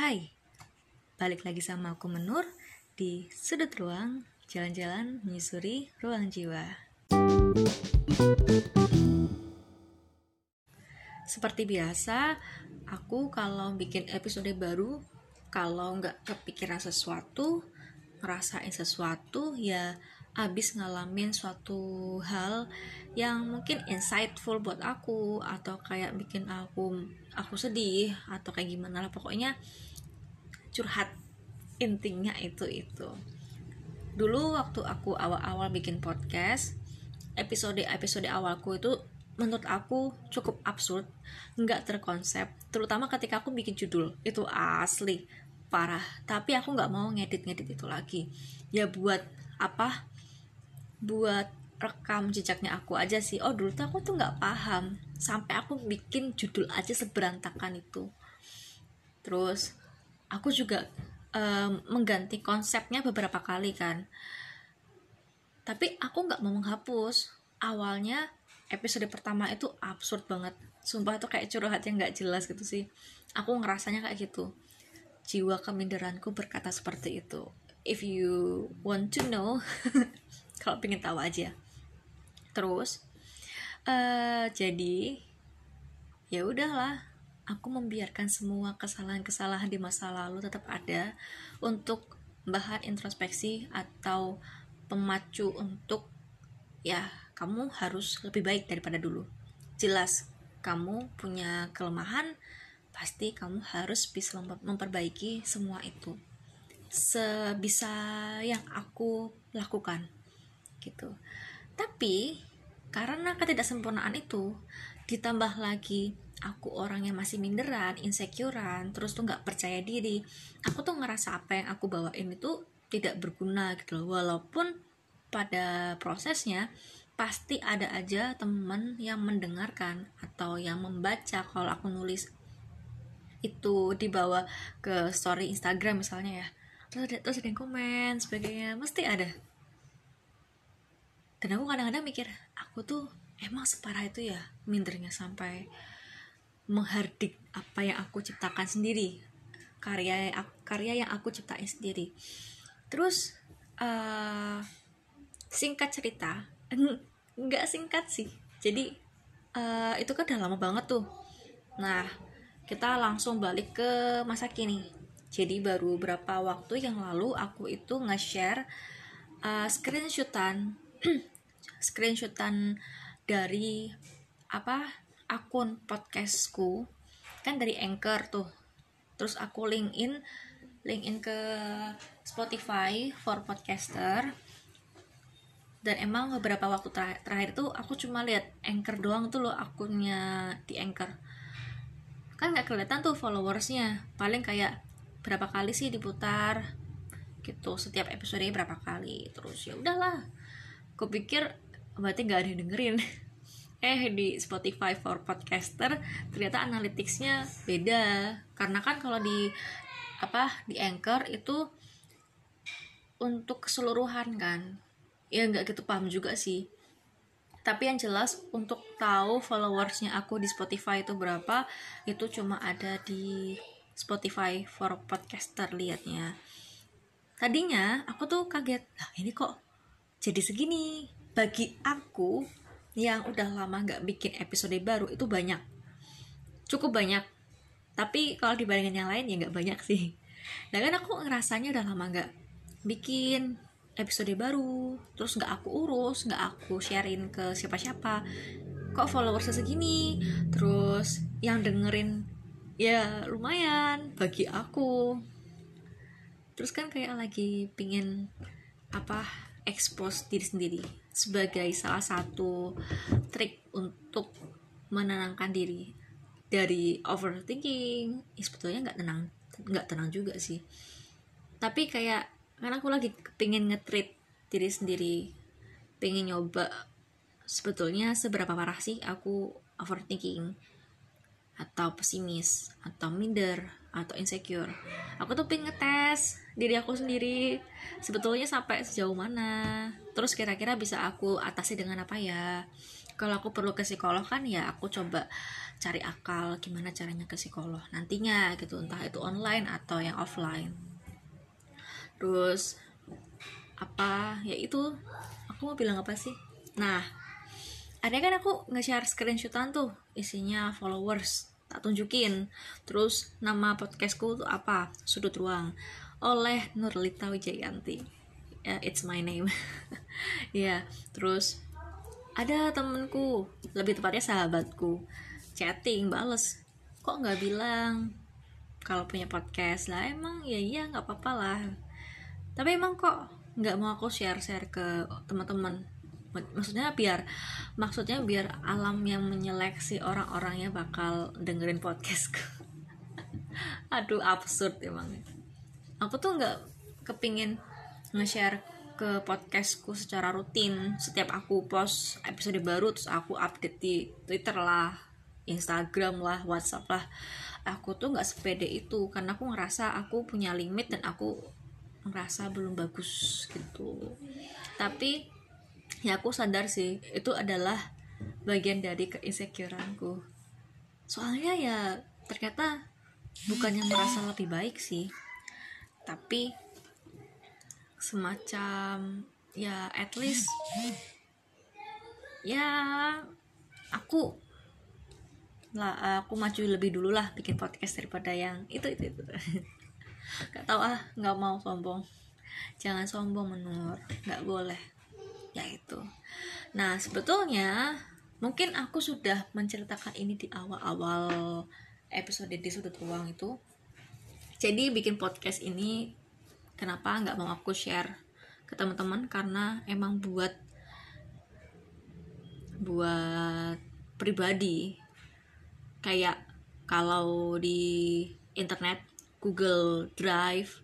Hai, balik lagi sama aku Menur di sudut ruang jalan-jalan menyusuri ruang jiwa. Seperti biasa, aku kalau bikin episode baru, kalau nggak kepikiran sesuatu, ngerasain sesuatu, ya abis ngalamin suatu hal yang mungkin insightful buat aku atau kayak bikin aku aku sedih atau kayak gimana lah. Pokoknya curhat intinya itu itu. Dulu waktu aku awal-awal bikin podcast episode episode awalku itu menurut aku cukup absurd nggak terkonsep. Terutama ketika aku bikin judul itu asli parah. Tapi aku nggak mau ngedit-ngedit itu lagi. Ya buat apa buat rekam jejaknya aku aja sih. Oh dulu tuh aku tuh nggak paham. Sampai aku bikin judul aja seberantakan itu. Terus aku juga um, mengganti konsepnya beberapa kali kan. Tapi aku nggak mau menghapus. Awalnya episode pertama itu absurd banget. Sumpah tuh kayak curhat yang nggak jelas gitu sih. Aku ngerasanya kayak gitu. Jiwa keminderanku berkata seperti itu if you want to know kalau pengen tahu aja. Terus uh, jadi ya udahlah aku membiarkan semua kesalahan-kesalahan di masa lalu tetap ada untuk bahan introspeksi atau pemacu untuk ya kamu harus lebih baik daripada dulu. Jelas kamu punya kelemahan pasti kamu harus bisa memperbaiki semua itu sebisa yang aku lakukan gitu tapi karena ketidaksempurnaan itu ditambah lagi aku orang yang masih minderan, insecurean, terus tuh nggak percaya diri, aku tuh ngerasa apa yang aku bawain itu tidak berguna gitu loh. Walaupun pada prosesnya pasti ada aja temen yang mendengarkan atau yang membaca kalau aku nulis itu dibawa ke story Instagram misalnya ya terus ada terus ada yang komen sebagainya. Mesti ada. Dan aku kadang-kadang mikir aku tuh emang separah itu ya mindernya sampai menghardik apa yang aku ciptakan sendiri. Karya karya yang aku ciptain sendiri. Terus uh, singkat cerita nggak singkat sih. Jadi uh, itu kan udah lama banget tuh. Nah kita langsung balik ke masa kini jadi baru berapa waktu yang lalu aku itu nge-share uh, screenshotan. Screenshotan dari apa akun podcastku. Kan dari anchor tuh. Terus aku link in link in ke Spotify for podcaster. Dan emang beberapa waktu terakhir, tuh aku cuma lihat anchor doang tuh loh akunnya di anchor. Kan nggak kelihatan tuh followersnya. Paling kayak berapa kali sih diputar gitu. Setiap episode berapa kali terus ya udahlah. Kupikir berarti nggak ada yang dengerin. Eh di Spotify for podcaster ternyata analyticsnya beda. Karena kan kalau di apa di anchor itu untuk keseluruhan kan. Ya nggak gitu paham juga sih. Tapi yang jelas untuk tahu followersnya aku di Spotify itu berapa itu cuma ada di Spotify for podcaster liatnya. Tadinya aku tuh kaget lah ini kok jadi segini? Bagi aku yang udah lama nggak bikin episode baru itu banyak. Cukup banyak. Tapi kalau dibandingin yang lain ya nggak banyak sih. Nah kan aku ngerasanya udah lama nggak bikin episode baru terus nggak aku urus nggak aku sharein ke siapa-siapa. Kok followersnya segini? Terus yang dengerin ya lumayan bagi aku. Terus kan kayak lagi pingin apa expose diri sendiri sebagai salah satu trik untuk menenangkan diri dari overthinking. Ya sebetulnya nggak tenang nggak tenang juga sih. Tapi kayak karena aku lagi pengen ngetrit diri sendiri pengen nyoba sebetulnya seberapa parah sih aku overthinking atau pesimis atau minder atau insecure. Aku tuh pengen ngetes diri aku sendiri sebetulnya sampai sejauh mana. Terus kira-kira bisa aku atasi dengan apa ya? Kalau aku perlu ke psikolog kan ya aku coba cari akal gimana caranya ke psikolog nantinya gitu. Entah itu online atau yang offline. Terus apa? Ya itu aku mau bilang apa sih? Nah ada kan aku nge-share screenshotan tuh isinya followers tak tunjukin. Terus nama podcastku tuh apa? Sudut ruang. Oleh Nurlita Wijayanti. Yeah, it's my name. Ya yeah, terus ada temenku lebih tepatnya sahabatku. Chatting bales. Kok nggak bilang? Kalau punya podcast lah emang ya iya nggak apa-apa lah. Tapi emang kok nggak mau aku share share ke teman-teman maksudnya biar maksudnya biar alam yang menyeleksi orang-orangnya bakal dengerin podcastku. Aduh absurd emang. Aku tuh nggak kepingin nge-share ke podcastku secara rutin. Setiap aku post episode baru terus aku update di Twitter lah Instagram lah WhatsApp lah. Aku tuh nggak sepede itu karena aku ngerasa aku punya limit dan aku ngerasa belum bagus gitu. Tapi ya aku sadar sih. Itu adalah bagian dari keinsecureanku soalnya ya ternyata bukannya merasa lebih baik sih. Tapi semacam ya at least ya aku lah aku maju lebih dulu lah bikin podcast daripada yang itu itu itu. Gak tau ah nggak mau sombong. Jangan sombong menurut nggak boleh ya itu. Nah sebetulnya mungkin aku sudah menceritakan ini di awal-awal episode di sudut ruang itu. Jadi bikin podcast ini kenapa nggak mau aku share ke teman-teman? Karena emang buat buat pribadi. Kayak kalau di internet Google Drive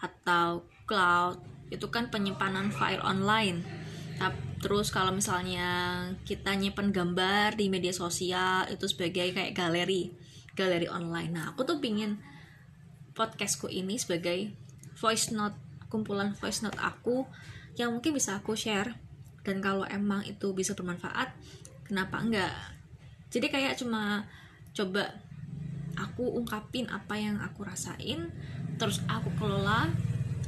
atau cloud itu kan penyimpanan file online terus kalau misalnya kita nyimpen gambar di media sosial itu sebagai kayak galeri galeri online. Nah aku tuh pingin podcastku ini sebagai voice note kumpulan voice note aku yang mungkin bisa aku share. Dan kalau emang itu bisa bermanfaat kenapa enggak? Jadi kayak cuma coba aku ungkapin apa yang aku rasain terus aku kelola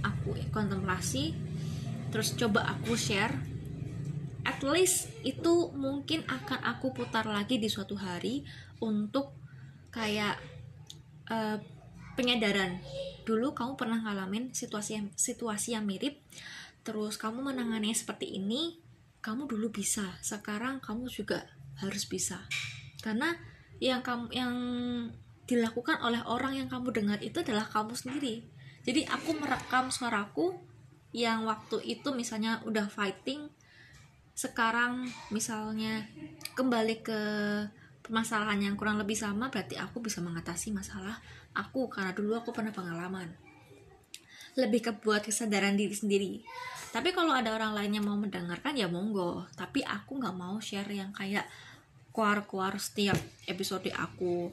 aku kontemplasi terus coba aku share at least itu mungkin akan aku putar lagi di suatu hari untuk kayak uh, penyadaran dulu kamu pernah ngalamin situasi yang situasi yang mirip terus kamu menangani seperti ini kamu dulu bisa. Sekarang kamu juga harus bisa. Karena yang kamu yang dilakukan oleh orang yang kamu dengar itu adalah kamu sendiri. Jadi aku merekam suaraku yang waktu itu misalnya udah fighting sekarang misalnya kembali ke permasalahan yang kurang lebih sama berarti aku bisa mengatasi masalah aku karena dulu aku pernah pengalaman. Lebih ke buat kesadaran diri sendiri. Tapi kalau ada orang lain yang mau mendengarkan ya monggo. Tapi aku nggak mau share yang kayak kuar-kuar setiap episode aku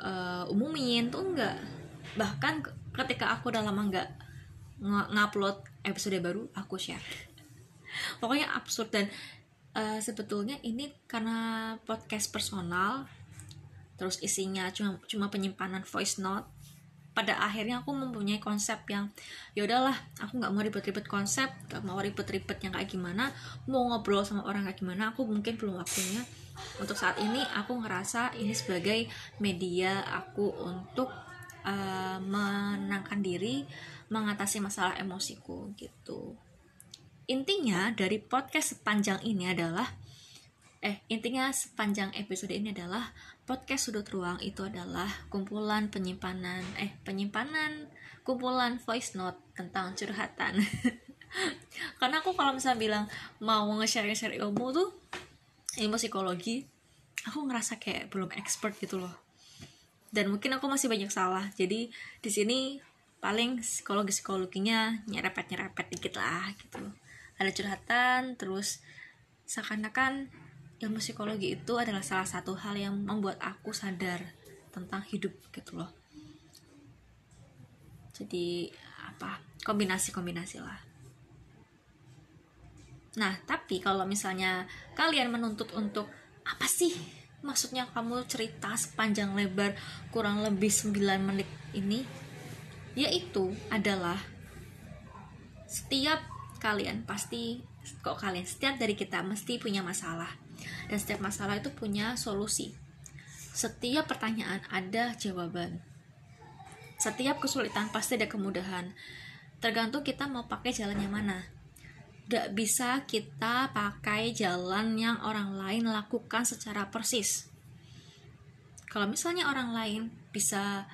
uh, umumin tuh enggak bahkan ketika aku udah lama nggak ngupload episode baru aku share pokoknya absurd. Dan uh, sebetulnya ini karena podcast personal terus isinya cuma cuma penyimpanan voice note pada akhirnya aku mempunyai konsep yang ya udahlah aku nggak mau ribet-ribet konsep nggak mau ribet-ribet yang kayak gimana mau ngobrol sama orang kayak gimana aku mungkin belum waktunya. Untuk saat ini aku ngerasa ini sebagai media aku untuk uh, menangkan diri mengatasi masalah emosiku gitu intinya dari podcast sepanjang ini adalah eh intinya sepanjang episode ini adalah podcast sudut ruang itu adalah kumpulan penyimpanan eh penyimpanan kumpulan voice note tentang curhatan. Karena aku kalau misalnya bilang mau nge-share-share ilmu tuh ilmu psikologi aku ngerasa kayak belum expert gitu loh. Dan mungkin aku masih banyak salah. Jadi di sini paling psikologi psikologinya nyerepet nyerepet dikit lah gitu ada curhatan terus seakan-akan ilmu psikologi itu adalah salah satu hal yang membuat aku sadar tentang hidup gitu loh. Jadi apa kombinasi kombinasi lah. Nah tapi kalau misalnya kalian menuntut untuk apa sih maksudnya kamu cerita sepanjang lebar kurang lebih 9 menit ini? Yaitu adalah setiap kalian pasti kok kalian setiap dari kita mesti punya masalah. Dan setiap masalah itu punya solusi. Setiap pertanyaan ada jawaban. Setiap kesulitan pasti ada kemudahan. Tergantung kita mau pakai jalan yang mana. Gak bisa kita pakai jalan yang orang lain lakukan secara persis. Kalau misalnya orang lain bisa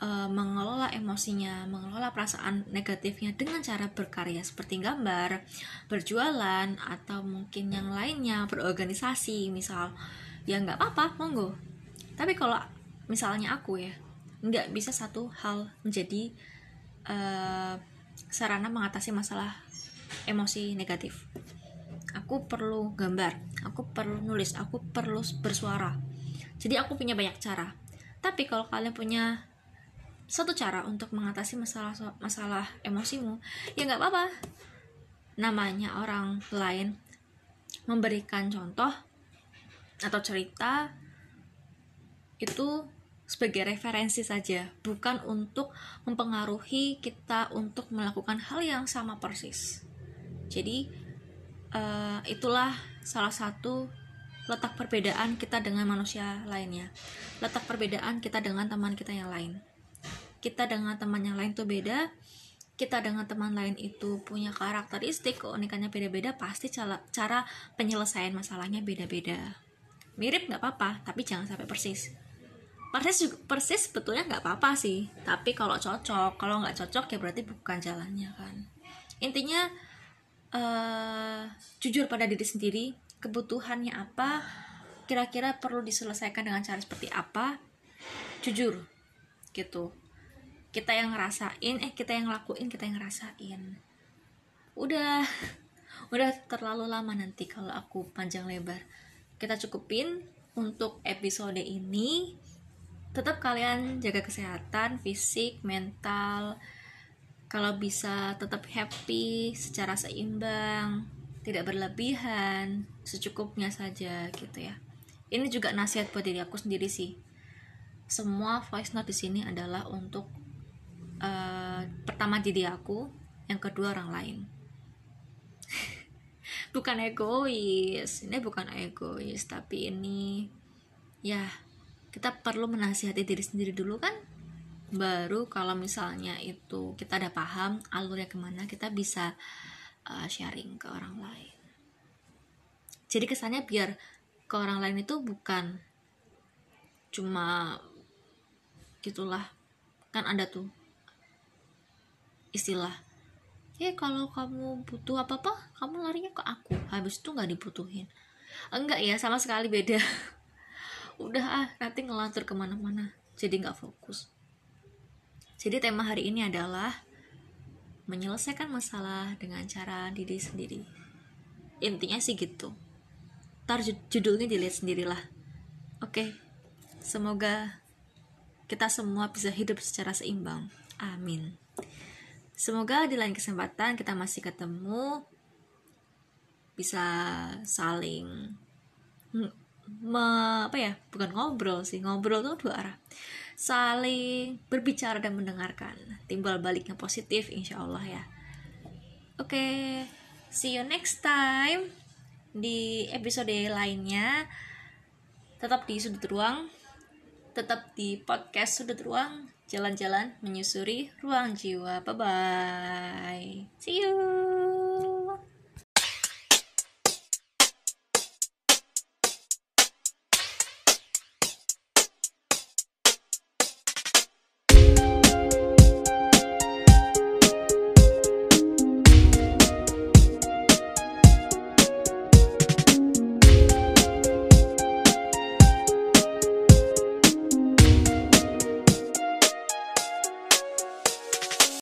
uh, mengelola emosinya, mengelola perasaan negatifnya dengan cara berkarya seperti gambar, berjualan, atau mungkin yang lainnya berorganisasi, misal, ya nggak apa-apa, monggo. Tapi kalau misalnya aku ya, nggak bisa satu hal menjadi uh, sarana mengatasi masalah emosi negatif. Aku perlu gambar, aku perlu nulis, aku perlu bersuara. Jadi aku punya banyak cara. Tapi kalau kalian punya satu cara untuk mengatasi masalah masalah emosimu, ya nggak apa-apa. Namanya orang lain memberikan contoh atau cerita itu sebagai referensi saja, bukan untuk mempengaruhi kita untuk melakukan hal yang sama persis. Jadi, uh, itulah salah satu letak perbedaan kita dengan manusia lainnya, letak perbedaan kita dengan teman kita yang lain. Kita dengan teman yang lain itu beda, kita dengan teman lain itu punya karakteristik keunikannya beda-beda, pasti cara, cara penyelesaian masalahnya beda-beda. Mirip nggak apa-apa, tapi jangan sampai persis. Persis persis sebetulnya nggak apa-apa sih tapi kalau cocok kalau nggak cocok ya berarti bukan jalannya kan. Intinya uh, jujur pada diri sendiri kebutuhannya apa kira-kira perlu diselesaikan dengan cara seperti apa jujur gitu kita yang ngerasain eh kita yang ngelakuin kita yang ngerasain. Udah. Udah terlalu lama nanti kalau aku panjang lebar. Kita cukupin untuk episode ini. Tetap kalian jaga kesehatan fisik mental. Kalau bisa tetap happy secara seimbang tidak berlebihan secukupnya saja gitu ya. Ini juga nasihat buat diri aku sendiri sih. Semua voice note di sini adalah untuk uh, pertama diri aku yang kedua orang lain. Bukan egois ini bukan egois tapi ini ya kita perlu menasihati diri sendiri dulu kan? Baru kalau misalnya itu kita ada paham alurnya ke mana kita bisa uh, sharing ke orang lain. Jadi kesannya biar ke orang lain itu bukan cuma gitulah kan ada tuh istilah ya kalau kamu butuh apa apa kamu larinya ke aku. Habis itu nggak dibutuhin. Enggak ya sama sekali beda. Udah ah nanti ngelantur ke mana-mana jadi nggak fokus. Jadi tema hari ini adalah menyelesaikan masalah dengan cara diri sendiri. Intinya sih gitu. Ntar judulnya dilihat sendirilah. Oke semoga kita semua bisa hidup secara seimbang. Amin semoga di lain kesempatan kita masih ketemu bisa saling me, apa ya bukan ngobrol sih ngobrol tuh dua arah. Saling berbicara dan mendengarkan timbal baliknya positif insya Allah ya. Oke okay, see you next time di episode lainnya. Tetap di sudut ruang tetap di podcast sudut ruang jalan-jalan menyusuri ruang jiwa. Bye bye see you